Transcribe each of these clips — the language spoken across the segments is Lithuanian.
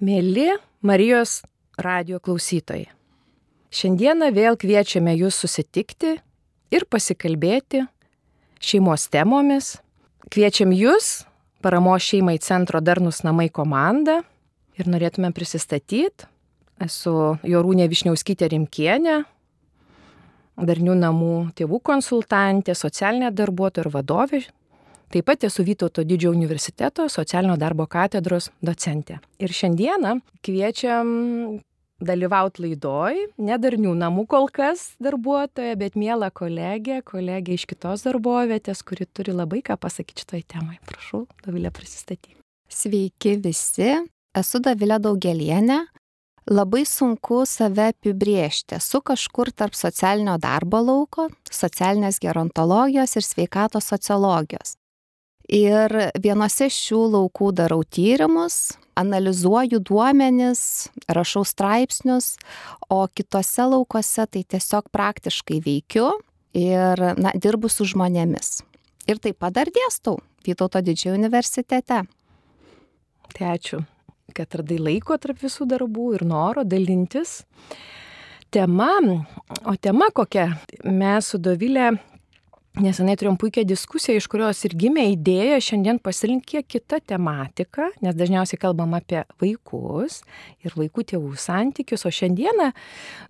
Mėly Marijos radio klausytojai. Šiandieną vėl kviečiame jūs susitikti ir pasikalbėti šeimos temomis. Kviečiam jūs, paramo šeimai centro Darnus namai komanda ir norėtume prisistatyti. Esu Jorūnė Višniauskytė Rimkienė, Darnių namų tėvų konsultantė, socialinė darbuotoja ir vadovė Taip pat esu Vytauto didžiojo universiteto socialinio darbo katedros docentė. Ir šiandieną kviečiam dalyvauti laidoj, nedarnių namų kol kas darbuotoja, bet mėla kolegė, kolegė iš kitos darbovietės, kuri turi labai ką pasakyti šitoj temai. Prašau, Davilė prisistatyti. Sveiki visi, esu Davilė Daugelienė. Labai sunku save apibriežti. Esu kažkur tarp socialinio darbo lauko, socialinės gerontologijos ir sveikatos sociologijos. Ir vienose šių laukų darau tyrimus, analizuoju duomenis, rašau straipsnius, o kitose laukose tai tiesiog praktiškai veikiu ir na, dirbu su žmonėmis. Ir taip pat dar dėstau Vytauto didžiojo universitete. Tai ačiū, kad radai laiko tarp visų darbų ir noro dalintis. Tema, o tema kokia? Mes su Dovilė Nesenai turėjom puikią diskusiją, iš kurios ir gimė idėja šiandien pasirinkti kiek kitą tematiką, nes dažniausiai kalbam apie vaikus ir vaikų tėvų santykius, o šiandieną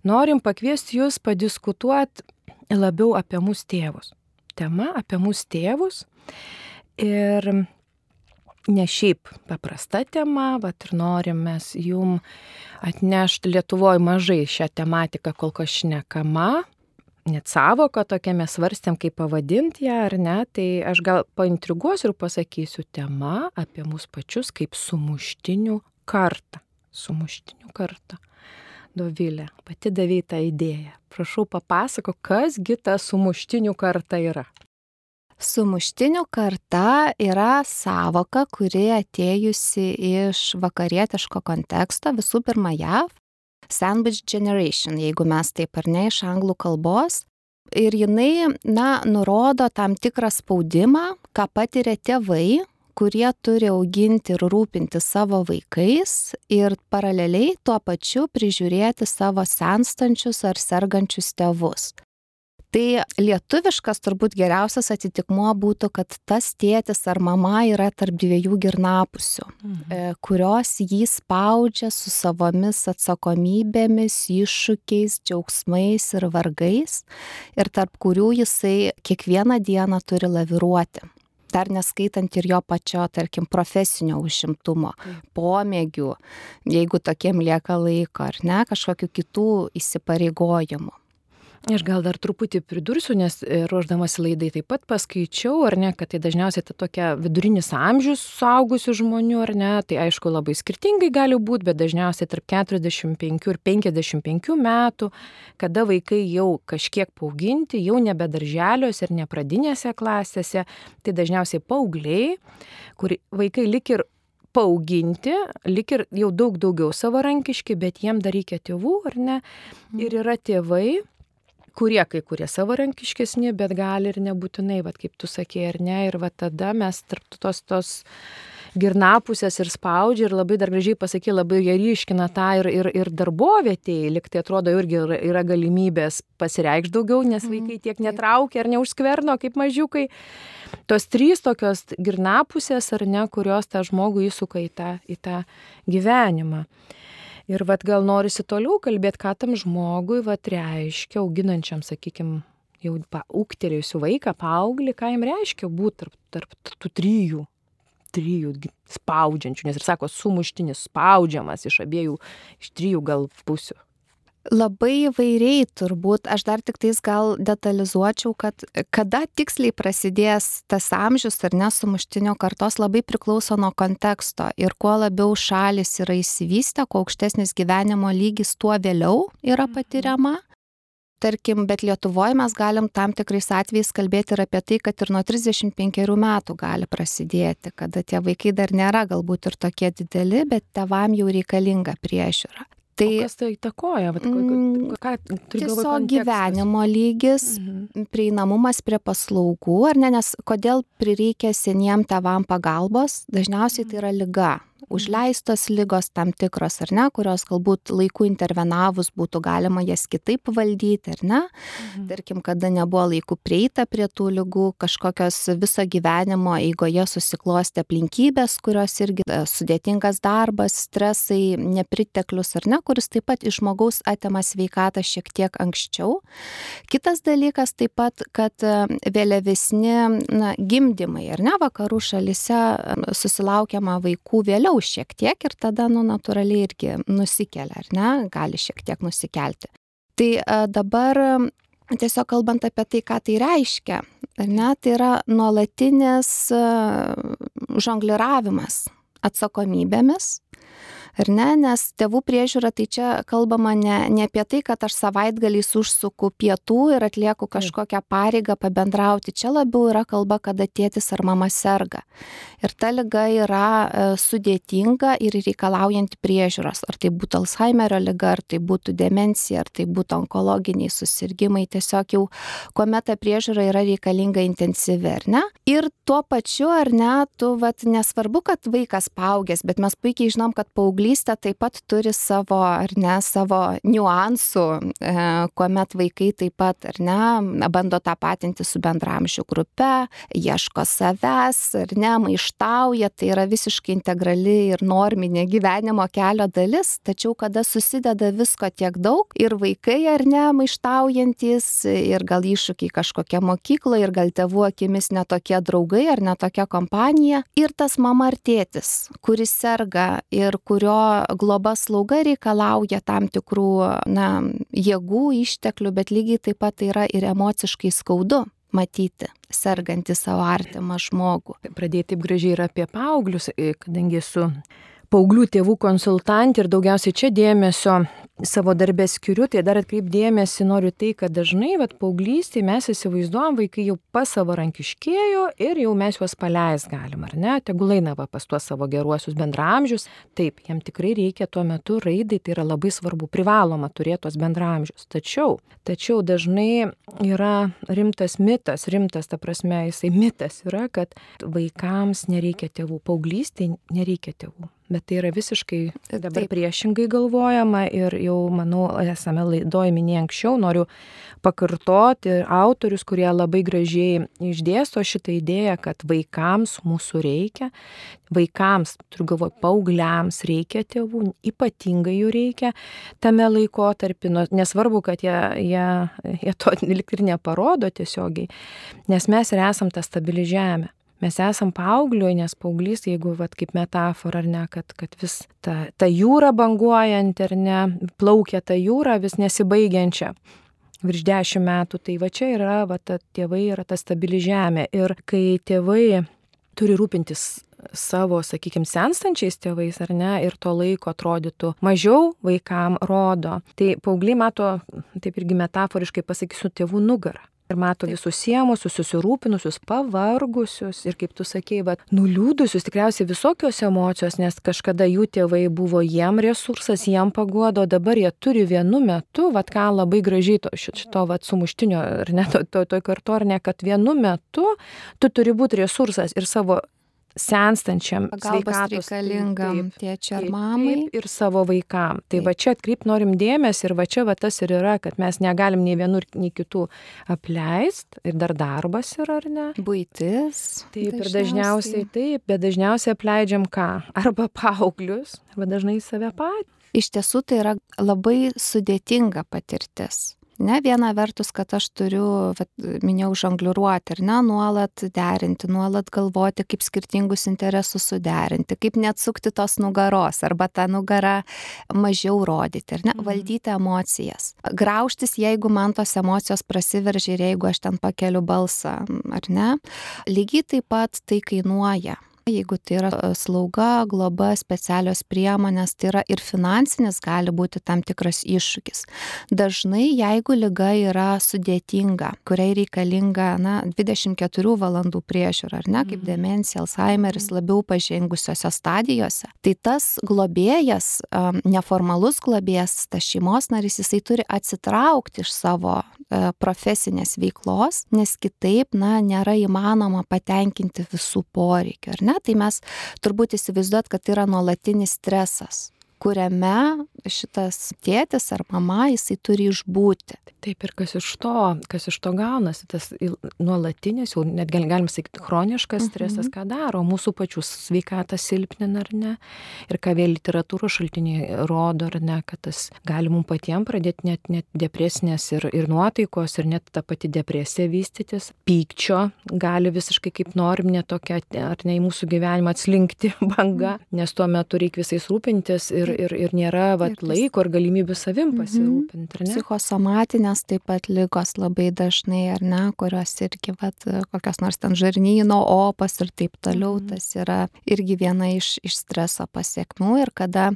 norim pakviesti jūs padiskutuoti labiau apie mūsų tėvus. Tema apie mūsų tėvus ir ne šiaip paprasta tema, bet ir norim mes jum atnešti Lietuvoje mažai šią tematiką kol kas šnekama net savoką tokią mes svarstėm, kaip pavadinti ją ar ne, tai aš gal paintriguosiu ir pasakysiu tema apie mus pačius kaip sumuštinių kartą. Sumuštinių kartą. Dovilė, pati davė tą idėją. Prašau papasako, kasgi ta sumuštinių karta yra. Sumuštinių karta yra savoka, kuri atėjusi iš vakarietiško konteksto, visų pirma JAV, sandwich generation, jeigu mes taip ar ne iš anglų kalbos. Ir jinai, na, nurodo tam tikrą spaudimą, ką patiria tėvai, kurie turi auginti ir rūpinti savo vaikais ir paraleliai tuo pačiu prižiūrėti savo senstančius ar sergančius tėvus. Tai lietuviškas turbūt geriausias atitikmuo būtų, kad tas tėtis ar mama yra tarp dviejų girnapusių, mhm. E, kurios jį spaudžia su savomis atsakomybėmis, iššūkiais, džiaugsmais ir vargais, ir tarp kurių jisai kiekvieną dieną turi laviruoti dar neskaitant ir jo pačio, tarkim, profesinio užimtumo, pomėgių, jeigu tokiem lieka laiko, ar ne, kažkokiu kitų įsipareigojimų. Aš gal dar truputį pridursiu, nes e, ruoždamasi laidai taip pat paskaičiau, ar ne, kad tai dažniausiai ta tokia vidurinis amžius suaugusių žmonių, ar ne, tai aišku labai skirtingai gali būti, bet dažniausiai tarp 45 ir 55 metų, kada vaikai jau kažkiek paauginti, jau nebe darželiuose ir nepradinėse klasėse, tai dažniausiai paaugliai, kur vaikai lik ir paauginti, lik ir jau daug daugiau savarankiški, bet jiem dar reikia tėvų, ar ne? Ir yra tėvai, kurie kai kurie savarankiškesni, bet gali ir nebūtinai, va, kaip tu sakė, ar ne, ir va tada mes tarp tos tos girnapusės ir spaudžia ir labai dar gražiai pasakė, labai jie ryškina tą ir, ir, ir darbovietėje, liktai atrodo irgi yra galimybės pasireikšti daugiau, nes mhm, vaikai tiek netraukia ar neužskverno kaip mažiukai. Tos trys tokios girnapusės ar ne, kurios tą žmogų įsuka į tą, į tą gyvenimą. Ir vad gal norisi toliau kalbėti, ką tam žmogui vad reiškia, auginančiam, sakykime, jau ūkterėjusių vaiką, paauglį, ką jam reiškia būti tarp, tarp tų trijų, trijų spaudžiančių, nes ir sako, sumuštinis spaudžiamas iš abiejų, iš trijų gal pusių. Labai įvairiai turbūt, aš dar tik tais gal detalizuočiau, kad kada tiksliai prasidės tas amžius ar nesumuštinio kartos labai priklauso nuo konteksto ir kuo labiau šalis yra įsivystę, kuo aukštesnis gyvenimo lygis, tuo vėliau yra mhm. patiriama. Tarkim, bet Lietuvoje mes galim tam tikrais atvejais kalbėti ir apie tai, kad ir nuo 35 metų gali prasidėti, kada tie vaikai dar nėra galbūt ir tokie dideli, bet tevam jau reikalinga priežiūra. Tai kas tai įtakoja? Vat, mm, ką, tiesiog gyvenimo lygis, mhm. prieinamumas prie paslaugų, ar ne, nes kodėl prireikia seniem tavam pagalbos, dažniausiai tai yra lyga. Užleistos lygos tam tikros, ar ne, kurios galbūt laiku intervenavus būtų galima jas kitaip valdyti, ar ne. Mhm. Tarkim, kada nebuvo laiku prieita prie tų lygų, kažkokios viso gyvenimo eigoje susiklosti aplinkybės, kurios irgi e, sudėtingas darbas, stresai, nepriteklius, ar ne, kuris taip pat iš žmogaus atima sveikatą šiek tiek anksčiau. Kitas dalykas taip pat, kad e, vėliavesni na, gimdymai, ar ne, vakarų šalise susilaukiama vaikų vėliau šiek tiek ir tada, nu, natūraliai irgi nusikelia, ar ne, gali šiek tiek nusikelti. Tai dabar tiesiog kalbant apie tai, ką tai reiškia, ar ne, tai yra nuolatinis žongliravimas atsakomybėmis ar ne nes tėvų priežiūra tai čia kalbama ne ne apie tai kad aš savaitgaliais užsuku pietų ir atlieku kažkokią pareigą pabendrauti. Čia labiau yra kalba kada tėtis ar mama serga. Ir ta liga yra e, sudėtinga ir reikalaujanti priežiūros. Ar tai būtų alzhaimerio liga ar tai būtų demencija ar tai būtų onkologiniai susirgimai. Tiesiog jau kuomet ta priežiūra yra reikalinga intensyvi ar ne? Ir tuo pačiu ar ne tu vat nesvarbu kad vaikas paaugęs bet mes puikiai žinom kad paaugliai paauglystė taip pat turi savo, ar ne, savo niuansų, e, kuomet vaikai taip pat, ar ne, bando tą patinti su bendramžių grupe, ieško savęs, ar ne, maištauja, tai yra visiškai integrali ir norminė gyvenimo kelio dalis, tačiau kada susideda visko tiek daug ir vaikai, ar ne, maištaujantis, ir gal iššūkiai kažkokia mokykla, ir gal tėvų akimis netokie draugai, ar netokia kompanija, ir tas mama ar tėtis, kuris serga ir kurio kurio globa slauga reikalauja tam tikrų na jėgų išteklių bet lygiai taip pat tai yra ir emociškai skaudu matyti sergantį savo artimą žmogų. Pradėti taip gražiai ir apie paauglius, kadangi su paauglių tėvų konsultantė ir daugiausiai čia dėmesio savo darbę skiriu, tai dar atkreipdėmėsi noriu tai, kad dažnai, vad, paauglystėje mes įsivaizduojam, vaikai jau pasavarankiškėjo ir jau mes juos paleis galim, ar ne, tegul eina va, pas tuos savo geruosius bendramžius. Taip, jam tikrai reikia tuo metu raidai, tai yra labai svarbu, privaloma turėti tuos bendramžius. Tačiau, tačiau dažnai yra rimtas mitas, rimtas, ta prasme, jisai mitas yra, kad vaikams nereikia tėvų, paauglystėje nereikia tėvų bet tai yra visiškai dabar Taip. priešingai galvojama ir jau, manau, esame laidoj minėję anksčiau, noriu pakartoti autorius, kurie labai gražiai išdėsto šitą idėją, kad vaikams mūsų reikia, vaikams, turiu galvoje, paaugliams reikia tėvų, ypatingai jų reikia tame laikotarpį, nu, nesvarbu, kad jie, jie, jie to lik ir neparodo tiesiogiai, nes mes ir esam ta stabili žemė mes esam paaugliui, nes paauglys, jeigu, vat, kaip metafora, ar ne, kad, kad vis ta, ta jūra banguojant, ar ne, plaukia ta jūra vis nesibaigiančia. Virš dešimt metų, tai va čia yra, va, ta, tėvai yra ta stabili žemė. Ir kai tėvai turi rūpintis savo, sakykime, senstančiais tėvais ar ne, ir to laiko atrodytų mažiau vaikam rodo. Tai paaugliai mato, taip irgi metaforiškai pasakysiu, tėvų nugarą ir mato visus siemusius, susirūpinusius, pavargusius ir, kaip tu sakei, va, nuliūdusius, tikriausiai visokios emocijos, nes kažkada jų tėvai buvo jiem resursas, jiem pagodo, dabar jie turi vienu metu, va, ką labai gražiai to, šito, va, sumuštinio, ar ne, to, to, to kartu, ar ne, kad vienu metu tu turi būti resursas ir savo senstančiam sveikatos reikalingam tėčiui ar mamai. Taip, ir savo vaikam. Tai taip. va čia atkreip norim dėmesį ir va čia va tas ir yra, kad mes negalim nei vienur, nei kitų apleist ir dar darbas yra, ar ne? Būtis. Taip, dažniausiai. ir dažniausiai taip, bet dažniausiai apleidžiam ką? Arba paauglius, arba dažnai save patį. Iš tiesų tai yra labai sudėtinga patirtis ne viena vertus kad aš turiu vat minėjau žongliruoti ar ne nuolat derinti nuolat galvoti kaip skirtingus interesus suderinti kaip neatsukti tos nugaros arba tą nugarą mažiau rodyti ne mhm. valdyti emocijas. Graužtis jeigu man tos emocijos prasiveržia ir jeigu aš ten pakeliu balsą ar ne. Lygiai taip pat tai kainuoja jeigu tai yra e, slauga globa specialios priemonės tai yra ir finansinis gali būti tam tikras iššūkis dažnai jeigu liga yra sudėtinga kuriai reikalinga na dvidešim keturių valandų priežiūra ar ne kaip mhm. demencija alzhaimeris mhm. labiau pažengusiose stadijose tai tas globėjas neformalus globėjas tas šeimos narys jisai turi atsitraukti iš savo e, profesinės veiklos nes kitaip na nėra įmanoma patenkinti visų poreikių ar ne ne, tai mes turbūt įsivaizduot, kad tai yra nuolatinis stresas kuriame šitas tėtis ar mama, jisai turi išbūti. Taip ir kas iš to, kas iš to gaunasi, tas nuolatinis, jau net galim sakyti, chroniškas stresas, mhm. ką daro, mūsų pačių sveikatą silpnina ar ne. Ir ką vėl literatūros šaltiniai rodo ar ne, kad tas gali mums patiems pradėti net, net depresinės ir, ir nuotaikos, ir net ta pati depresija vystytis. Pykčio gali visiškai kaip norim, net tokia, ar ne į mūsų gyvenimą atslinkti banga, mhm. nes tuo metu reikia visais rūpintis ir ir, ir nėra vat, ir laiko ir galimybių savim mhm. pasirūpinti. Psichosomatinės taip pat lygos labai dažnai, ar ne, kurios irgi vat, kokios nors ten žarnyno opas ir taip toliau, mhm. tas yra irgi viena iš, iš streso pasiekmių ir kada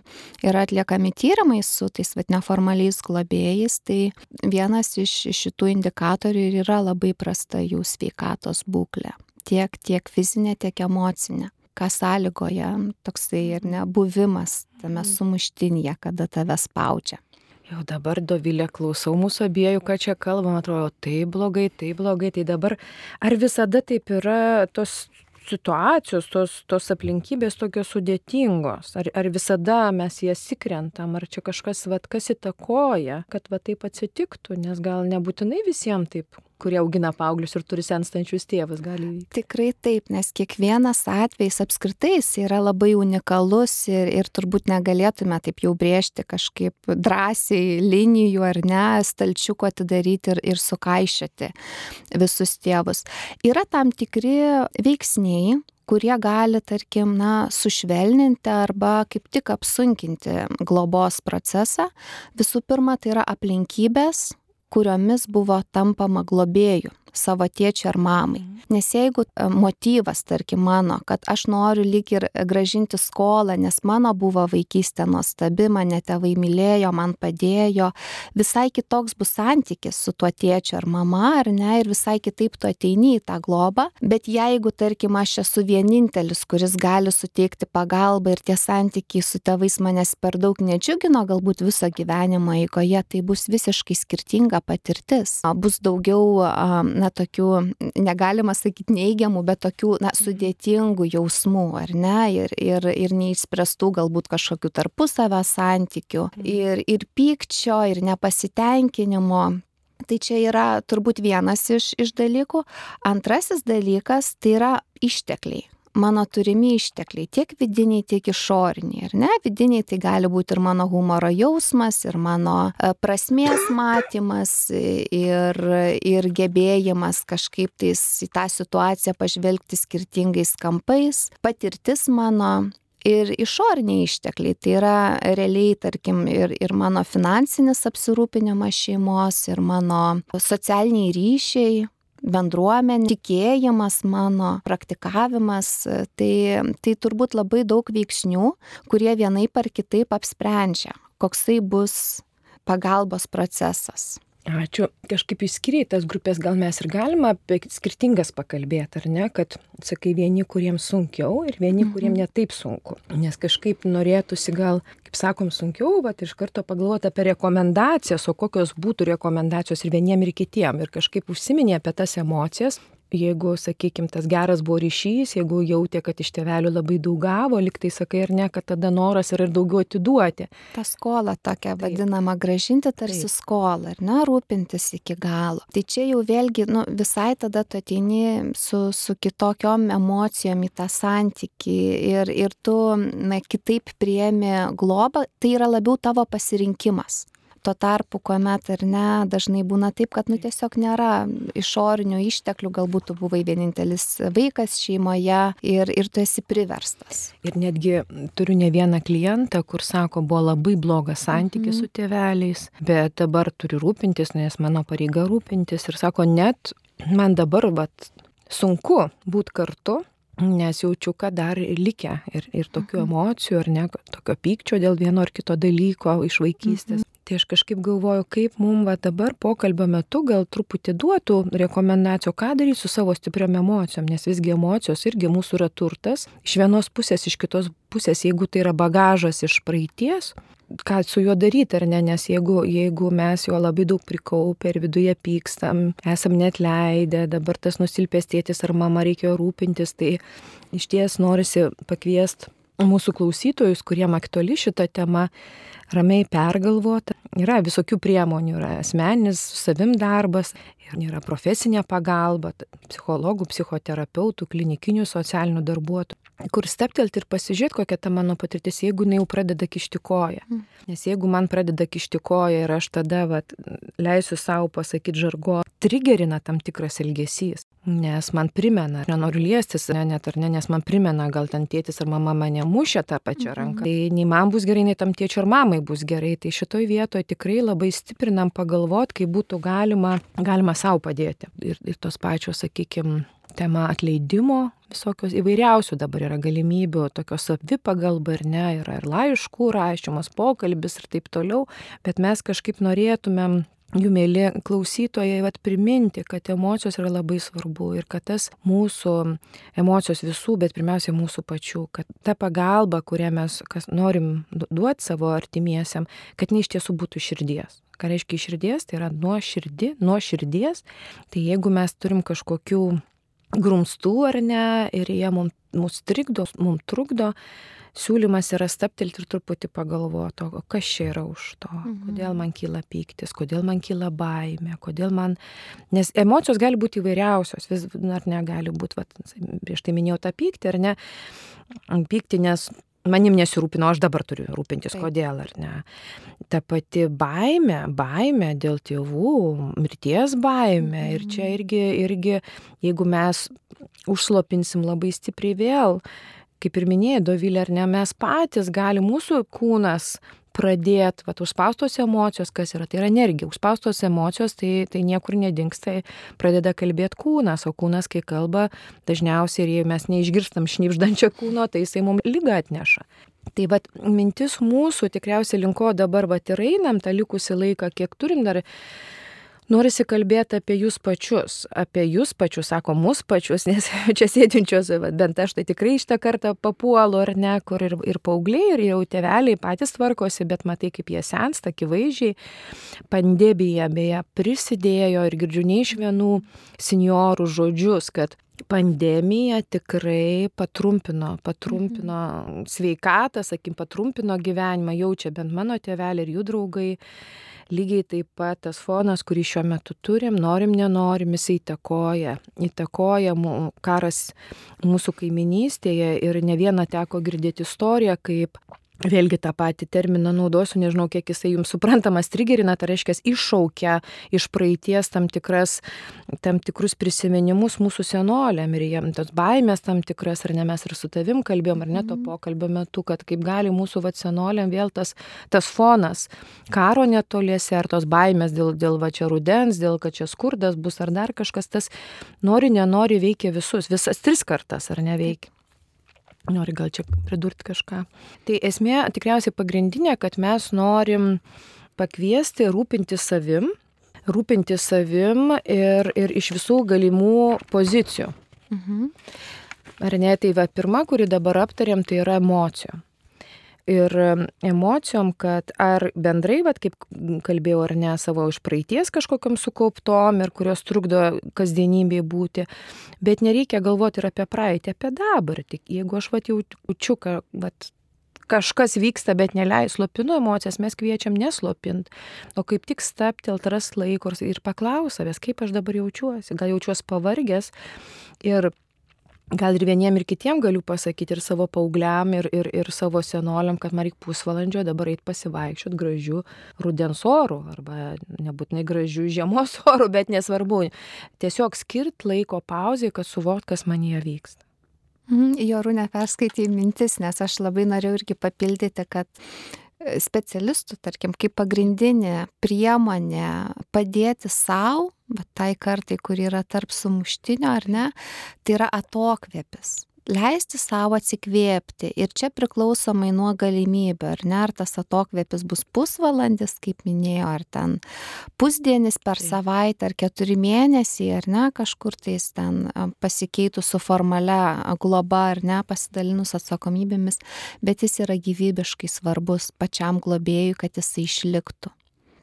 yra atliekami tyrimai su tais vat, neformaliais globėjais, tai vienas iš, iš šitų indikatorių ir yra labai prasta jų sveikatos būklė tiek, tiek fizinė, tiek emocinė ką sąlygoja toksai ir nebuvimas tame mhm. sumuštinėje, kada tave spaudžia. Jau dabar Dovilė klausau mūsų abiejų, ką čia kalbam, atrodo, tai blogai, tai blogai, tai dabar ar visada taip yra tos situacijos, tos, tos aplinkybės tokios sudėtingos, ar, ar visada mes jas įkrentam, ar čia kažkas, vat, kas įtakoja, kad va taip atsitiktų, nes gal nebūtinai visiems taip kurie augina paauglius ir turi senstančius tėvus, gali įvykti. Tikrai taip, nes kiekvienas atvejs apskritai yra labai unikalus ir, ir turbūt negalėtume taip jau brėžti kažkaip drąsiai linijų ar ne, stalčiuko atidaryti ir, ir sukaišyti visus tėvus. Yra tam tikri veiksniai, kurie gali, tarkim, na, sušvelninti arba kaip tik apsunkinti globos procesą. Visų pirma, tai yra aplinkybės, kuriomis buvo tampama globėju savo tėčiui ar mamai. Mhm. Nes jeigu e, motyvas, tarkim, mano, kad aš noriu lyg ir gražinti skolą, nes mano buvo vaikystė nuostabi, mane tėvai mylėjo, man padėjo, visai kitoks bus santykis su tuo tėčiu ar mama, ar ne, ir visai kitaip tu ateini į tą globą. Bet jeigu, tarkim, aš esu vienintelis, kuris gali suteikti pagalbą ir tie santykiai su tėvais manęs per daug nedžiugino, galbūt viso gyvenimo eigoje, tai bus visiškai skirtinga patirtis. Bus daugiau na, na, tokių, negalima sakyti neigiamų, bet tokių, na, sudėtingų jausmų, ar ne, ir, ir, ir neįspręstų galbūt kažkokių tarpusavę santykių, mhm. ir, ir pykčio, ir nepasitenkinimo. Tai čia yra turbūt vienas iš, iš dalykų. Antrasis dalykas tai yra ištekliai mano turimi ištekliai, tiek vidiniai, tiek išoriniai. Ir ne, vidiniai tai gali būti ir mano humoro jausmas, ir mano e, prasmės matymas, ir, ir gebėjimas kažkaip tais į tą situaciją pažvelgti skirtingais kampais, patirtis mano. Ir išoriniai ištekliai, tai yra realiai, tarkim, ir, ir mano finansinis apsirūpinimas šeimos, ir mano socialiniai ryšiai, bendruomenė, tikėjimas mano, praktikavimas, tai, tai turbūt labai daug veiksnių, kurie vienaip ar kitaip apsprendžia, koksai bus pagalbos procesas. Ačiū. Kažkaip išskiriai tas grupės, gal mes ir galime apie skirtingas pakalbėti, ar ne, kad sakai vieni, kuriems sunkiau ir vieni, mhm. kuriems netaip sunku. Nes kažkaip norėtųsi gal, kaip sakom, sunkiau, bet iš karto pagalvoti apie rekomendacijas, o kokios būtų rekomendacijos ir vieniem ir kitiem. Ir kažkaip užsiminė apie tas emocijas, jeigu, sakykime, tas geras buvo ryšys, jeigu jautė, kad iš tėvelių labai daug gavo, liktai sakai ar ne, kad tada noras yra ir daugiau atiduoti. Ta skola tokia Taip. vadinama gražinti tarsi Taip. skolą, ar ne, rūpintis iki galo. Tai čia jau vėlgi, nu, visai tada tu ateini su, su kitokiom emocijom į tą santyki ir, ir tu na, kitaip priemi globą, tai yra labiau tavo pasirinkimas. Tuo tarpu, kuomet ar ne, dažnai būna taip, kad nu, tiesiog nėra išorinių išteklių, galbūt tu buvai vienintelis vaikas šeimoje ir, ir tu esi priverstas. Ir netgi turiu ne vieną klientą, kur sako, buvo labai blogas santykis mhm. su tėveliais, bet dabar turiu rūpintis, nes mano pareiga rūpintis ir sako, net man dabar vat, sunku būti kartu, nes jaučiu, kad dar likę ir, ir tokių mhm. emocijų, ar ne, tokio pykčio dėl vieno ar kito dalyko iš vaikystės. Mhm. Tai aš kažkaip galvoju, kaip mums va dabar pokalbio metu gal truputį duotų rekomendacijų, ką daryti su savo stipriom emocijom, nes visgi emocijos irgi mūsų yra turtas. Iš vienos pusės, iš kitos pusės, jeigu tai yra bagažas iš praeities, ką su juo daryti, ar ne, nes jeigu, jeigu mes jo labai daug prikaupę ir viduje pykstam, esam net leidę, dabar tas nusilpęs tėtis ar mama reikėjo rūpintis, tai iš ties norisi pakviesti mūsų klausytojus, kuriem aktuali šita tema, ramiai pergalvoti. Yra visokių priemonių, yra asmeninis su savim darbas, yra profesinė pagalba, psichologų, psichoterapeutų, klinikinių socialinių darbuotojų, kur steptelti ir pasižiūrėti, kokia ta mano patirtis, jeigu jinai jau pradeda kišti koją. Mm. Nes jeigu man pradeda kišti koją ir aš tada vat, leisiu savo pasakyti žargo, trigerina tam tikras elgesys. Nes man primena, nenoriu liestis, ne, net ar ne, nes man primena, gal ten tėtis ar mama mane mušė tą pačią mhm. ranką. Tai nei man bus gerai, nei tam tėčiui ar mamai bus gerai. Tai šitoj vietoje tikrai labai stiprinam pagalvoti, kaip būtų galima, galima savo padėti. Ir, ir tos pačios, sakykime, tema atleidimo, visokios įvairiausių dabar yra galimybių, tokios savipagalba ir ne, yra ir laiškų rašymas, pokalbis ir taip toliau, bet mes kažkaip norėtumėm jų mėly klausytojai, vat priminti, kad emocijos yra labai svarbu ir kad tas mūsų emocijos visų, bet pirmiausia mūsų pačių, kad ta pagalba, kurią mes norim duoti savo artimiesiam, kad ne iš tiesų būtų širdies. Ką reiškia širdies, tai yra nuo, širdi, nuo širdies. Tai jeigu mes turim kažkokių grumstų ar ne ir jie mums, mums trikdo, mums trukdo, siūlymas yra staptelti ir truputį pagalvoti, o kas čia yra už to, mhm. kodėl man kyla pyktis, kodėl man kyla baime, kodėl man, nes emocijos gali būti įvairiausios, vis ar negali būti, vat, prieš tai minėjau tą pyktį, ar ne, pyktį, nes manim nesirūpino, aš dabar turiu rūpintis, Taip. kodėl ar ne. Ta pati baime, baime dėl tėvų, mirties baime. Ir čia mhm. irgi, irgi, jeigu mes užslopinsim labai stipriai vėl, kaip ir minėjai, Dovilė, ar ne, mes patys gali, mūsų kūnas pradėti, va, užspaustos emocijos, kas yra, tai yra energija, užspaustos emocijos, tai, tai niekur nedingsta, pradeda kalbėti kūnas, o kūnas, kai kalba, dažniausiai ir jei mes neišgirstam šnypždančio kūno, tai jisai mums lygą atneša. Tai vad mintis mūsų tikriausiai linko dabar va ir einam tą likusį laiką, kiek turim dar norisi kalbėti apie jūs pačius, apie jūs pačius, sako mus pačius, nes čia sėdinčios, bent aš tai tikrai šitą kartą papuolu ar ne, kur ir, ir paaugliai, ir jau teveliai patys tvarkosi, bet matai, kaip jie sensta, akivaizdžiai. Pandemija beje prisidėjo ir girdžiu ne iš vienų seniorų žodžius, kad pandemija tikrai patrumpino, patrumpino mhm. sveikatą, sakim, patrumpino gyvenimą, jaučia bent mano tėveliai ir jų draugai lygiai taip pat tas fonas, kurį šiuo metu turim, norim, nenorim, jis įtakoja. Įtakoja karas mūsų kaiminystėje ir ne vieną teko girdėti istoriją, kaip Vėlgi tą patį terminą naudosiu, nežinau, kiek jisai jums suprantamas, trigerina, tai reiškia iššaukia iš praeities tam, tikras, tam tikrus prisiminimus mūsų senoliam ir jiem tos baimės tam tikras, ar ne mes ir su tavim kalbėjom, ar ne to mhm. pokalbio metu, kad kaip gali mūsų va senoliam vėl tas, tas fonas karo netoliese, ar tos baimės dėl, dėl va čia rudens, dėl kad čia skurdas bus, ar dar kažkas, tas nori, nenori veikia visus, visas tris kartas, ar neveikia. Nori gal čia pridurti kažką. Tai esmė tikriausiai pagrindinė, kad mes norim pakviesti rūpinti savim, rūpinti savim ir, ir iš visų galimų pozicijų. Mhm. Ar ne, tai va pirma, kuri dabar aptariam, tai yra emocijų ir emocijom, kad ar bendrai, vat, kaip kalbėjau, ar ne savo iš praeities kažkokiam sukauptom ir kurios trukdo kasdienybėje būti, bet nereikia galvoti ir apie praeitį, apie dabartį. Jeigu aš vat, jaučiu, kad vat, kažkas vyksta, bet neleis slopinu emocijas, mes kviečiam neslopint, o kaip tik staptelt ras laiko ir paklausavęs, kaip aš dabar jaučiuosi, gal jaučiuosi pavargęs ir gal ir vieniem ir kitiem galiu pasakyti ir savo paaugliam, ir, ir, ir savo senoliam, kad man reikia pusvalandžio dabar eit pasivaikščiot gražių rudens orų, arba nebūtinai gražių žiemos orų, bet nesvarbu. Tiesiog skirt laiko pauzai, kad suvokt, kas man jie vyksta. Mhm, Jorūne perskaitė mintis, nes aš labai norėjau irgi papildyti, kad specialistų, tarkim, kaip pagrindinė priemonė padėti savo, bet tai kartai, kur yra tarp sumuštinio ar ne, tai yra atokvėpis. Leisti savo atsikvėpti. Ir čia priklausomai nuo galimybių, ar ne, ar tas atokvėpis bus pusvalandis, kaip minėjau, ar ten pusdienis per savaitę, ar keturi mėnesiai, ar ne, kažkur tais ten pasikeitų su formalia globa, ar ne, pasidalinus atsakomybėmis, bet jis yra gyvybiškai svarbus pačiam globėjui, kad jisai išliktų.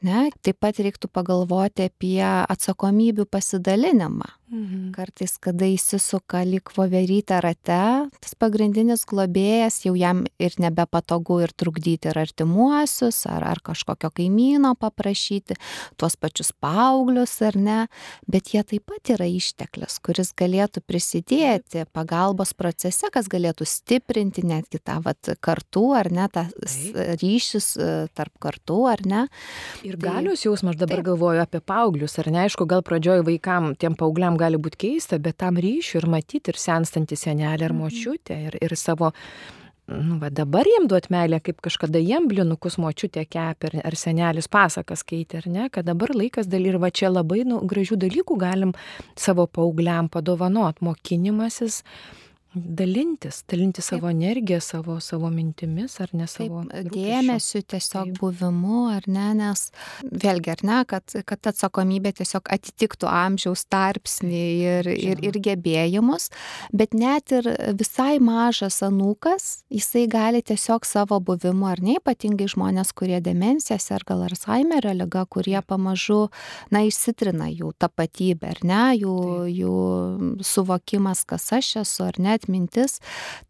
Ne? Taip pat reiktų pagalvoti apie atsakomybių pasidalinimą. Mhm. Kartais, kada įsisuka lyg voverytę rate, tas pagrindinis globėjas jau jam ir nebepatogu ir trukdyti ir artimuosius, ar, ar kažkokio kaimyno paprašyti, tuos pačius paauglius ar ne, bet jie taip pat yra išteklis, kuris galėtų prisidėti pagalbos procese, kas galėtų stiprinti netgi tą vat, kartų ar ne, tą ryšius e, tarp kartų ar ne. Ir tai, galios jausmas, aš dabar taip. galvoju apie paauglius, ar ne, aišku, gal pradžioj vaikam, tiem paaugliam gali būti keista, bet tam ryšiui ir matyti ir senstantį senelį ar mhm. močiutę ir, ir savo nu, va dabar jiem duot meilę, kaip kažkada jiem blinukus močiutė kepė ar, senelis pasakas skaitė, ar ne, kad dabar laikas daly ir va čia labai nu, gražių dalykų galim savo paaugliam padovanot, mokinimasis, dalintis, dalinti savo energiją, savo, savo mintimis ar ne savo Taip, dėmesiu, tiesiog Taip. buvimu ar ne, nes vėlgi ar ne, kad, kad atsakomybė tiesiog atitiktų amžiaus tarpsnį ir, ir, ir gebėjimus, bet net ir visai mažas anūkas, jisai gali tiesiog savo buvimu ar ne, ypatingai žmonės, kurie demencijas ar gal Alzheimerio lyga, kurie pamažu, na, išsitrina jų tapatybę ar ne, jų, Taip. jų suvokimas, kas aš esu ar net atmintis,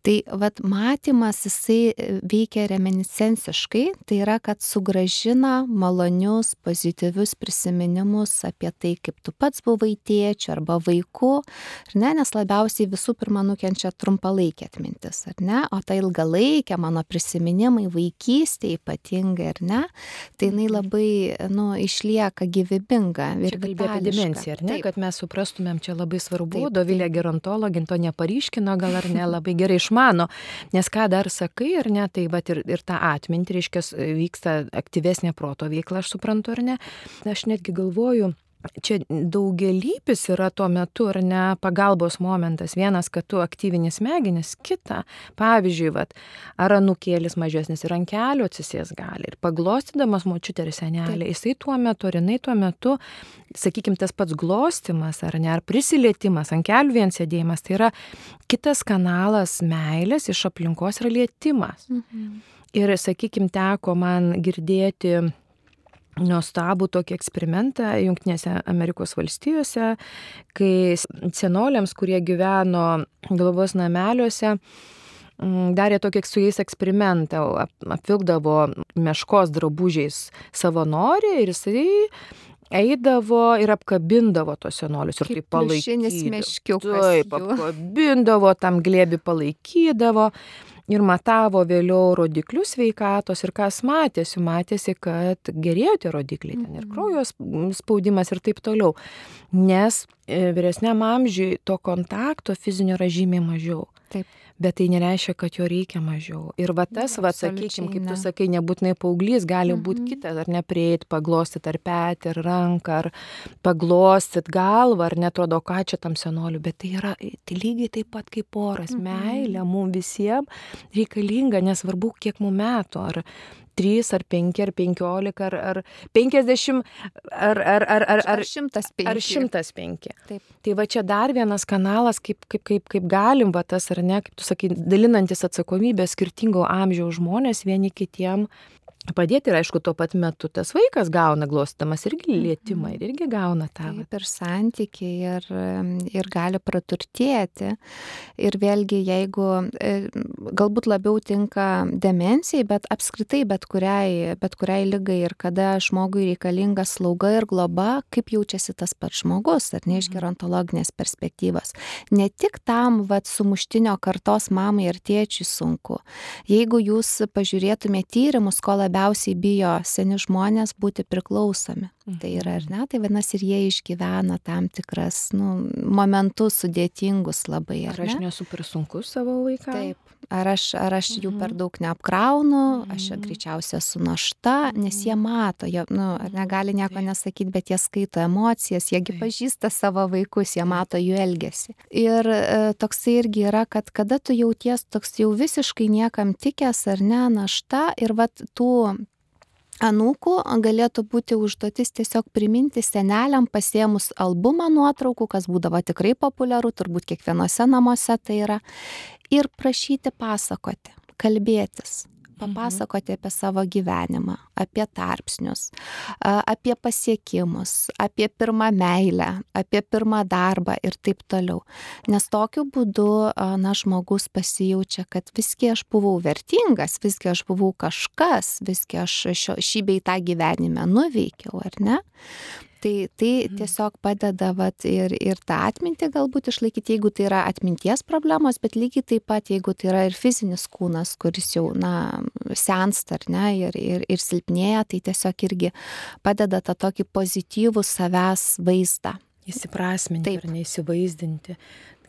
tai vat, matymas jisai e, veikia reminiscenciškai, tai yra, kad sugražina malonius, pozityvius prisiminimus apie tai, kaip tu pats buvai tėčiu arba vaiku, ne, nes labiausiai visų pirma nukenčia trumpalaikė atmintis, ar ne, o ta ilgalaikė mano prisiminimai vaikystė ypatingai, ar ne, tai jinai mhm. labai, nu, išlieka gyvybinga. Ir kalbė apie dimenciją, ar ne, Taip. kad mes suprastumėm, čia labai svarbu, Dovilė gerontologin to neparyškino, gal ar ne labai gerai išmano, nes ką dar sakai, ar ne, tai va ir, ir tą atmintį, reiškia, vyksta aktyvesnė proto veikla, aš suprantu, ar ne. Aš netgi galvoju, čia daugelypis yra tuo metu, ar ne, pagalbos momentas. Vienas, kad tu aktyvini smegenis, kita, pavyzdžiui, vat, ar anukėlis mažesnis ir ant kelių atsisės gali. Ir paglostydamas močiutę ir senelį, jisai tuo metu, ar jinai tuo metu, sakykime, tas pats glostimas, ar ne, ar prisilietimas, ant kelių vien sėdėjimas, tai yra kitas kanalas meilės iš aplinkos yra lietimas. Mhm. Ir, sakykime, teko man girdėti nuostabų tokį eksperimentą Junktinėse Amerikos valstijose, kai senoliams, kurie gyveno globos nameliuose, mm, darė tokį su jais eksperimentą, apvilkdavo meškos drabužiais savanorių ir jisai eidavo ir apkabindavo tos senolius ir taip palaikydavo. Taip, apkabindavo, tam glėbi palaikydavo ir matavo vėliau rodiklius sveikatos ir kas matėsi, matėsi, kad gerėjo tie rodikliai, ten ir mhm. kraujo spaudimas ir taip toliau. Nes e, vyresniam amžiui to kontakto fizinio yra žymiai mažiau. Taip bet tai nereiškia, kad jo reikia mažiau. Ir va tas, va, sakykime, kaip tu sakai, nebūtinai paauglys, gali būti mm -hmm. kitas, ar neprieit, paglostyti ar petį, ar ranką, ar paglostyti galvą, ar netrodo, ką čia tam senoliu, bet tai yra tai lygiai taip pat kaip oras, mm -hmm. meilė mums visiems reikalinga, nesvarbu, kiek mums metų, ar 3 ar 5 ar 15 ar, ar 50 ar, ar, ar, ar, ar 105. Ar 105. Taip. Tai va čia dar vienas kanalas, kaip, kaip, kaip, kaip galim, va tas ar ne, kaip tu sakai, dalinantis atsakomybę skirtingo amžiaus žmonės vieni kitiem padėti ir aišku tuo pat metu tas vaikas gauna glostamas irgi mhm. lietimą ir irgi gauna tą. Taip, ir santykiai ir, ir gali praturtėti. Ir vėlgi, jeigu e, galbūt labiau tinka demencijai, bet apskritai bet kuriai, bet kuriai lygai ir kada žmogui reikalinga slauga ir globa, kaip jaučiasi tas pats žmogus, ar ne iš mhm. gerontologinės perspektyvos. Ne tik tam, vad, sumuštinio kartos mamai ir tėčiui sunku. Jeigu jūs pažiūrėtumėte tyrimus, ko labiausiai labiausiai bijo seni žmonės būti priklausomi. Mhm. Tai yra, ar ne? Tai vadinasi, ir jie išgyvena tam tikras nu, momentus sudėtingus labai. Ar, ar aš nesu per sunkus savo vaikams? Taip, ar aš ar aš jų per daug neapkraunu aš čia greičiausiai esu našta nes jie mato jie nu ar ne gali nieko nesakyt bet jie skaito emocijas jie gi pažįsta savo vaikus jie mato jų elgesį. Ir toksai irgi yra kad kada tu jauties toks jau visiškai niekam tikęs ar ne našta ir vat tų anūkų galėtų būti užduotis tiesiog priminti seneliam pasiėmus albumą nuotraukų kas būdavo tikrai populiaru turbūt kiekvienuose namuose tai yra ir prašyti pasakoti kalbėtis papasakoti apie savo gyvenimą, apie tarpsnius, apie pasiekimus, apie pirmą meilę, apie pirmą darbą ir taip toliau. Nes tokiu būdu, na, žmogus pasijaučia, kad visgi aš buvau vertingas, visgi aš buvau kažkas, visgi aš šio, šį bei tą gyvenime nuveikiau, ar ne? Tai tai mhm. tiesiog padeda vat ir ir tą atmintį galbūt išlaikyt jeigu tai yra atminties problemos bet lygiai taip pat jeigu tai yra ir fizinis kūnas kuris jau na sensta ar ne ir ir ir silpnėja tai tiesiog irgi padeda tą tokį pozityvų savęs vaizdą. Įsiprasminti ir neįsivaizdinti.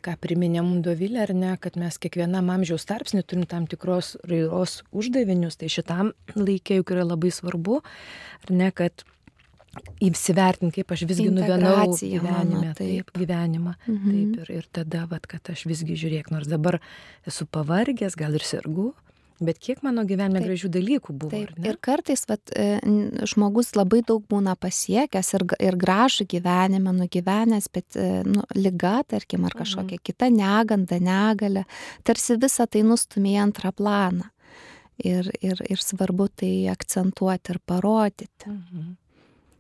Ką priminė mum Dovilė, ar ne, kad mes kiekvienam amžiaus tarpsnį turim tam tikros raidos uždavinius, tai šitam laikė juk yra labai svarbu, ar ne, kad įsivertinti, kaip aš visgi nuvenau gyvenime, mano, taip. taip, gyvenimą. Mhm. Taip, ir, ir tada, vat, kad aš visgi žiūrėk, nors dabar esu pavargęs, gal ir sergu, bet kiek mano gyvenime taip. gražių dalykų buvo. Taip. Ir kartais vat, e, žmogus labai daug būna pasiekęs ir, ir gražų gyvenimą nugyvenęs, bet e, nu, lyga, tarkim, ar kažkokia mhm. kita neganda, negalė, tarsi visą tai nustumė į antrą planą. Ir, ir, ir svarbu tai akcentuoti ir parodyti. Mhm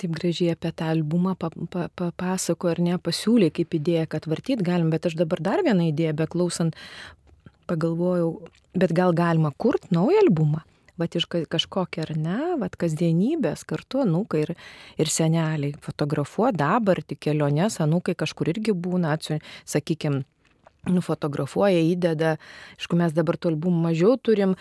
taip gražiai apie tą albumą papasakojo ar ne, pasiūlė kaip idėja, kad vartyt galim, bet aš dabar dar vieną idėją, beklausant, pagalvojau, bet gal galima kurt naują albumą. Vat iš kažkokią ar ne, vat kasdienybės kartu anūkai ir, ir seneliai fotografuoja dabartį keliones, anūkai kažkur irgi būna, sakykime, nufotografuoja, įdeda, aišku, mes dabar tų albumų mažiau turim,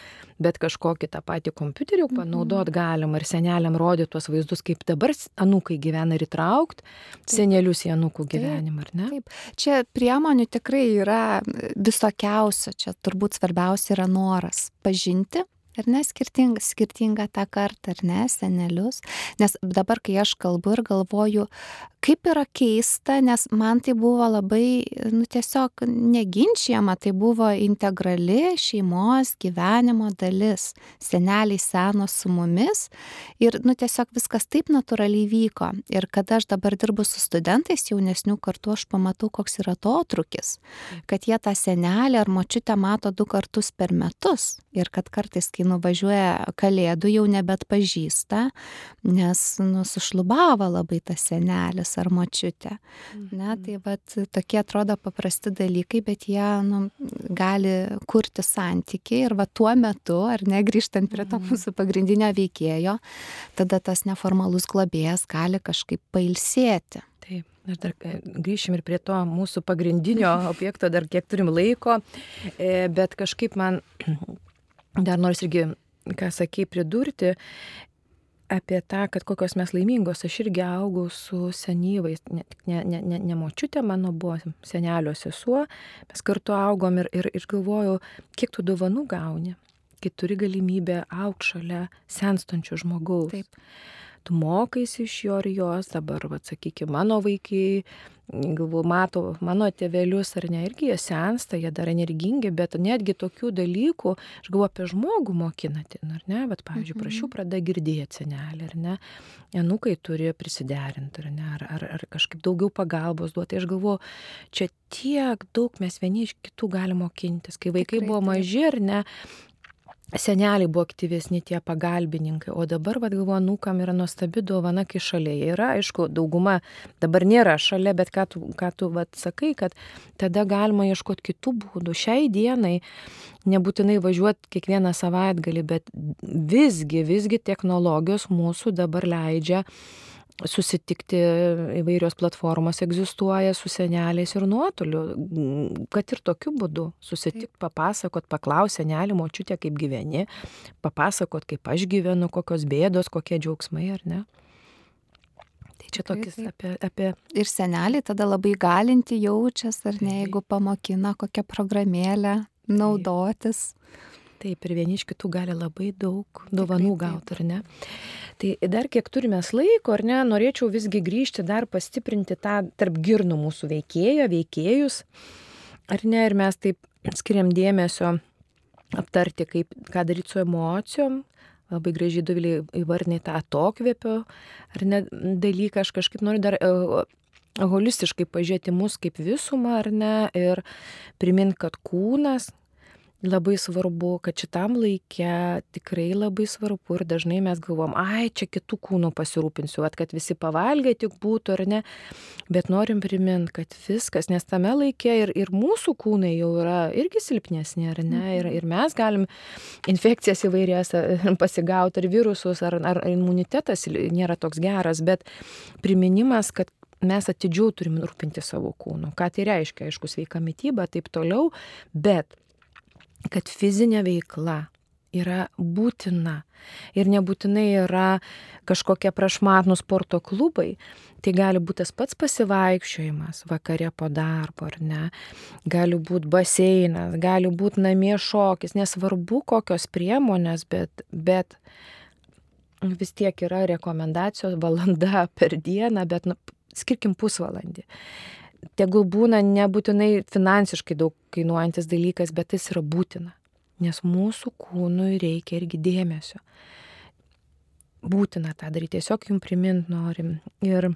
bet kažkokį tą patį kompiuterį mhm. panaudot galim ir seneliam rodyti tuos vaizdus, kaip dabar anūkai gyvena ir įtraukt senelius į anūkų gyvenimą, ar ne? Taip, čia priemonių tikrai yra visokiausio, čia turbūt svarbiausia yra noras pažinti ar ne skirtingą, skirtingą tą kartą, ar ne, senelius. Nes dabar, kai aš kalbu ir galvoju, kaip yra keista, nes man tai buvo labai, nu tiesiog neginčiama, tai buvo integrali šeimos gyvenimo dalis. Seneliai seno su mumis ir, nu tiesiog viskas taip natūraliai vyko. Ir kada aš dabar dirbu su studentais jaunesnių kartų, aš pamatau, koks yra to trukis. Kad jie tą senelį ar močiutę mato du kartus per metus. Ir kad kartais, kai nuvažiuoja kalėdų, jau nebet pažįsta, nes nusušlubavo labai tas senelis ar močiutė. Ne, mhm. tai vat, tokie atrodo paprasti dalykai, bet jie nu, gali kurti santykiai ir va tuo metu, ar ne, grįžtant prie to mhm. mūsų pagrindinio veikėjo, tada tas neformalus globėjas gali kažkaip pailsėti. Taip. Aš dar e, grįšim ir prie to mūsų pagrindinio objekto, dar kiek turim laiko, e, bet kažkaip man dar nors irgi, ką sakei, pridurti, apie tą, kad kokios mes laimingos. Aš irgi augau su senyvais, ne, ne, ne, ne, ne močiutė mano buvo senelio sesuo, mes kartu augom ir, ir, ir galvojau, kiek tu dovanų gauni, kai turi galimybę aukti šalia senstančio žmogaus. Taip tu mokaisi iš jo ir jos, dabar, va, sakykime, mano vaikai, galvoju, mato mano tėvelius ar ne, irgi jie sensta, jie dar energingi, bet netgi tokių dalykų, aš galvoju apie žmogų mokinati, ar ne, bet, pavyzdžiui, mhm. prašiau, pradeda girdėti senelį, ar ne, enukai turi prisiderinti, ar ne, ar, ar, ar kažkaip daugiau pagalbos duoti. Aš galvoju, čia tiek daug mes vieni iš kitų galime mokintis, kai vaikai Tikrai, buvo maži, ar ne, seneliai buvo aktyvesni tie pagalbininkai, o dabar, vad galvoju, nukam yra nuostabi dovana, kai šalia yra, aišku, dauguma dabar nėra šalia, bet ką tu, ką tu vad sakai, kad tada galima ieškoti kitų būdų. Šiai dienai nebūtinai važiuoti kiekvieną savaitgalį, bet visgi, visgi technologijos mūsų dabar leidžia susitikti įvairios platformos egzistuoja su seneliais ir nuotoliu, kad ir tokiu būdu susitikti, papasakot, paklaus senelį, močiutė, kaip gyveni, papasakot, kaip aš gyvenu, kokios bėdos, kokie džiaugsmai ar ne. Tai čia tokis apie, apie... Ir seneliai tada labai galinti jaučias, ar ne, jeigu pamokina kokią programėlę, naudotis. Taip, ir vieni iš kitų gali labai daug dovanų gauti, ar ne? Tai dar kiek turime laiko, ar ne, norėčiau visgi grįžti dar pastiprinti tą tarp girnų mūsų veikėjo, veikėjus, ar ne, ir mes taip skiriam dėmesio aptarti, kaip, ką daryti su emocijom, labai gražiai dovilį įvardinai tą atokvėpio, ar ne dalyką, aš kažkaip noriu dar e, holistiškai pažiūrėti mus kaip visumą, ar ne, ir primint, kad kūnas labai svarbu, kad šitam laikė tikrai labai svarbu ir dažnai mes galvom, ai, čia kitų kūnų pasirūpinsiu, at, kad visi pavalgė tik būtų ar ne, bet norim priminti, kad viskas, nes tame laikė ir, ir mūsų kūnai jau yra irgi silpnesni, ar ne, ir, ir mes galim infekcijas įvairias pasigauti, ar virusus, ar, ar imunitetas nėra toks geras, bet priminimas, kad mes atidžiau turim rūpinti savo kūnu. Ką tai reiškia, aišku, sveika mytyba, taip toliau, bet kad fizinė veikla yra būtina. Ir nebūtinai yra kažkokie prašmatnų sporto klubai. Tai gali būti tas pats pasivaikščiojimas vakare po darbo, ar ne. Gali būti baseinas, gali būti namie šokis, nesvarbu kokios priemonės, bet, bet vis tiek yra rekomendacijos valanda per dieną, bet nu, skirkim pusvalandį tegul būna nebūtinai finansiškai daug kainuojantis dalykas, bet jis yra būtina. Nes mūsų kūnui reikia irgi dėmesio. Būtina tą daryti, tiesiog jums primint norim. Ir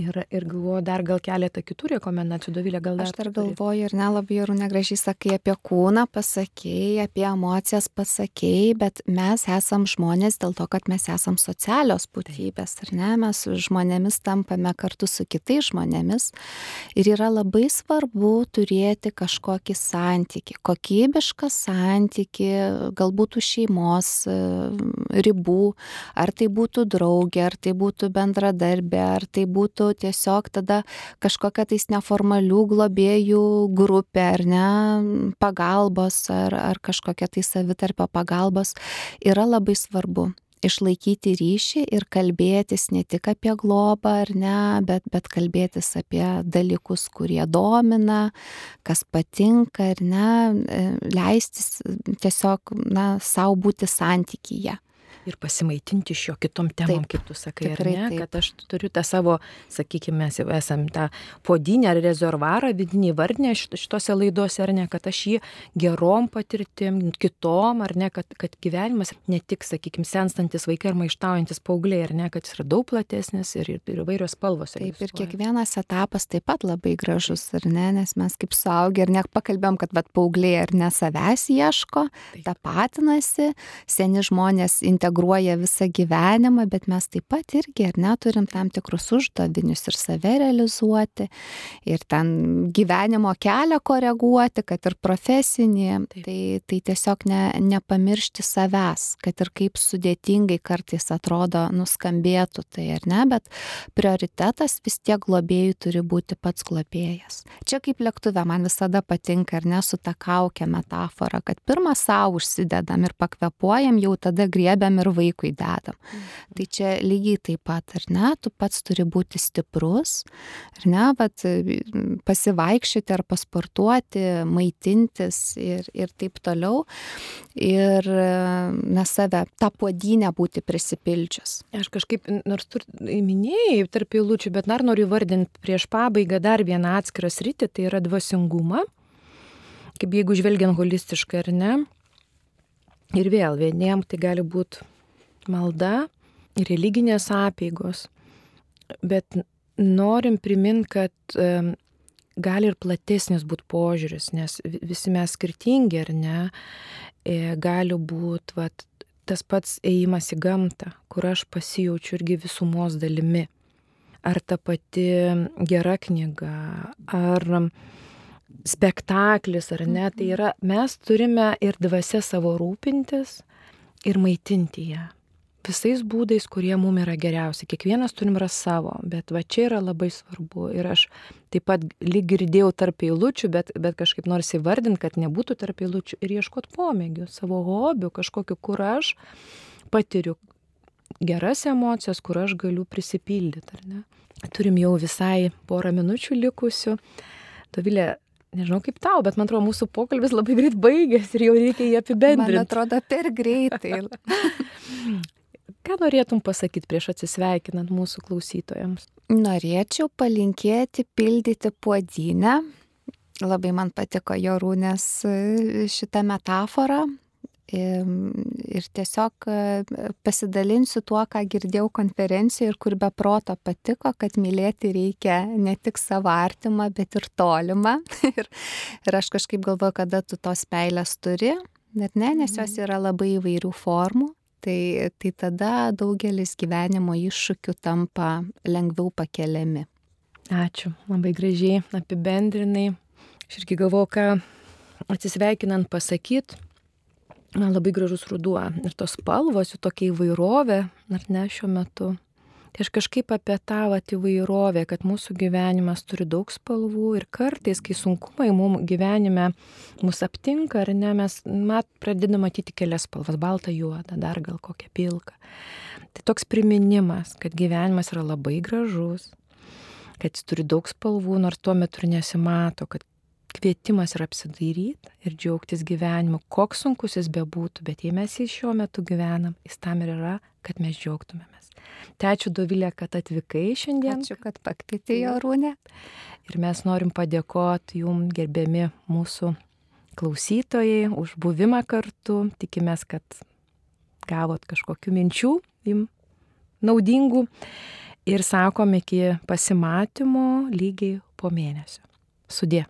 Ir, ir galvoju, dar gal keletą kitų rekomendacijų, Dovilė, gal dar. Aš dar galvoju ir nelabai ir negražiai sakai apie kūną, pasakėjai, apie emocijas pasakėjai, bet mes esam žmonės dėl to, kad mes esam socialios būtybės, ar ne? Mes žmonėmis tampame kartu su kitais žmonėmis. Ir yra labai svarbu turėti kažkokį santyki, kokybišką santyki, galbūt šeimos ribų, ar tai būtų draugė, ar tai būtų bendradarbė, ar tai būtų tiesiog tada kažkokia tais neformalių globėjų grupė ar ne, pagalbos ar, ar kažkokia tai savitarpio pagalbos yra labai svarbu. Išlaikyti ryšį ir kalbėtis ne tik apie globą ar ne, bet, bet kalbėtis apie dalykus, kurie domina, kas patinka ar ne, e, leistis tiesiog, na, savo būti santykyje ir pasimaitinti iš jo kitom temom, taip, kaip tu sakai, ar ne, taip. kad aš turiu tą savo, sakykime, mes jau esam tą podinę ar rezervarą vidinį vardinę šitose laidose, ar ne, kad aš jį gerom patirtim, kitom, ar ne, kad, kad gyvenimas ne tik, sakykime, senstantis vaikai ar maištaujantis paaugliai, ar ne, kad jis yra daug platesnis ir, ir, ir įvairios spalvos. Taip, ir kiekvienas etapas taip pat labai gražus, ar ne, nes mes kaip suaugę ir net pakalbėjom, kad vat, paaugliai ar ne savęs ieško, tapatinasi, seni žmonės integruoja integruoja visą gyvenimą, bet mes taip pat irgi, ar neturim tam tikrus uždavinius ir save realizuoti, ir ten gyvenimo kelią koreguoti, kad ir profesinį. Taip. Tai, tai tiesiog ne, nepamiršti savęs, kad ir kaip sudėtingai kartais atrodo nuskambėtų tai ar ne, bet prioritetas vis tiek globėjų turi būti pats globėjas. Čia kaip lėktuve man visada patinka ar ne su ta kaukė metafora, kad pirmą savo užsidedam ir pakvepuojam, jau tada griebiam ir vaikui dedam. Mhm. Tai čia lygiai taip pat, ar ne, tu pats turi būti stiprus, ar ne, bet pasivaikščioti ar pasportuoti, maitintis ir, ir taip toliau. Ir na save, tą puodynę būti prisipildžius. Aš kažkaip, nors tu minėjai tarp eilučių, bet dar noriu vardinti prieš pabaigą dar vieną atskirą sritį, tai yra dvasingumą. Kaip jeigu žvelgiant holistiškai ar ne, Ir vėl vieniem tai gali būti malda, religinės apėgos, bet norim priminti, kad gali ir platesnis būti požiūris, nes visi mes skirtingi ar ne, e, gali būti vat, tas pats ėjimas į gamtą, kur aš pasijaučiu irgi visumos dalimi. Ar ta pati gera knyga, ar spektaklis ar ne, tai mhm. yra, mes turime ir dvasia savo rūpintis ir maitinti ją. Visais būdais, kurie mums yra geriausi. Kiekvienas turim ras savo, bet va čia yra labai svarbu. Ir aš taip pat lyg girdėjau tarp eilučių, bet, bet kažkaip nors įvardinti, kad nebūtų tarp eilučių ir ieškoti pomėgių, savo hobių, kažkokiu, kur aš patiriu geras emocijas, kur aš galiu prisipildyti, ar ne. Turim jau visai porą minučių likusių. Dovilė, nežinau kaip tau, bet man atrodo, mūsų pokalbis labai greit baigėsi ir jau reikia jį apibendrinti. Man atrodo, per greitai. Ką norėtum pasakyti prieš atsisveikinant mūsų klausytojams? Norėčiau palinkėti pildyti puodynę. Labai man patiko Jorūnės e, šitą metaforą, ir tiesiog e, pasidalinsiu tuo, ką girdėjau konferencijoje ir kur be proto patiko, kad mylėti reikia ne tik savo artimą, bet ir tolimą. ir, ir aš kažkaip galvoju, kada tu tos meilės turi, bet ne, nes jos mhm. yra labai įvairių formų. Tai, tai tada daugelis gyvenimo iššūkių tampa lengviau pakeliami. Ačiū, labai gražiai apibendrinai. Aš irgi galvoju, ką atsisveikinant pasakyti man labai gražus ruduo ir tos spalvos, jų tokia įvairovė, ar ne šiuo metu. Tai aš kažkaip apie tą vat, įvairovę, kad mūsų gyvenimas turi daug spalvų ir kartais, kai sunkumai mums gyvenime mus aptinka, ar ne, mes mat, pradedame matyti kelias spalvas - baltą, juodą, dar gal kokią pilką. Tai toks priminimas, kad gyvenimas yra labai gražus, kad jis turi daug spalvų, nors tuo metu ir nesimato, kad kvietimas yra apsidairyti ir džiaugtis gyvenimu, koks sunkus jis bebūtų, bet jei mes jį šiuo metu gyvenam, jis tam ir yra, kad mes džiaugtumėmės. Tai ačiū Dovilė, kad atvykai šiandien. Ačiū, kad pakvietei Jorūnę. Ir mes norim padėkoti jum, gerbiami mūsų klausytojai, už buvimą kartu. Tikimės, kad gavot kažkokių minčių jum naudingų. Ir sakom iki pasimatymo lygiai po mėnesio. Sudė.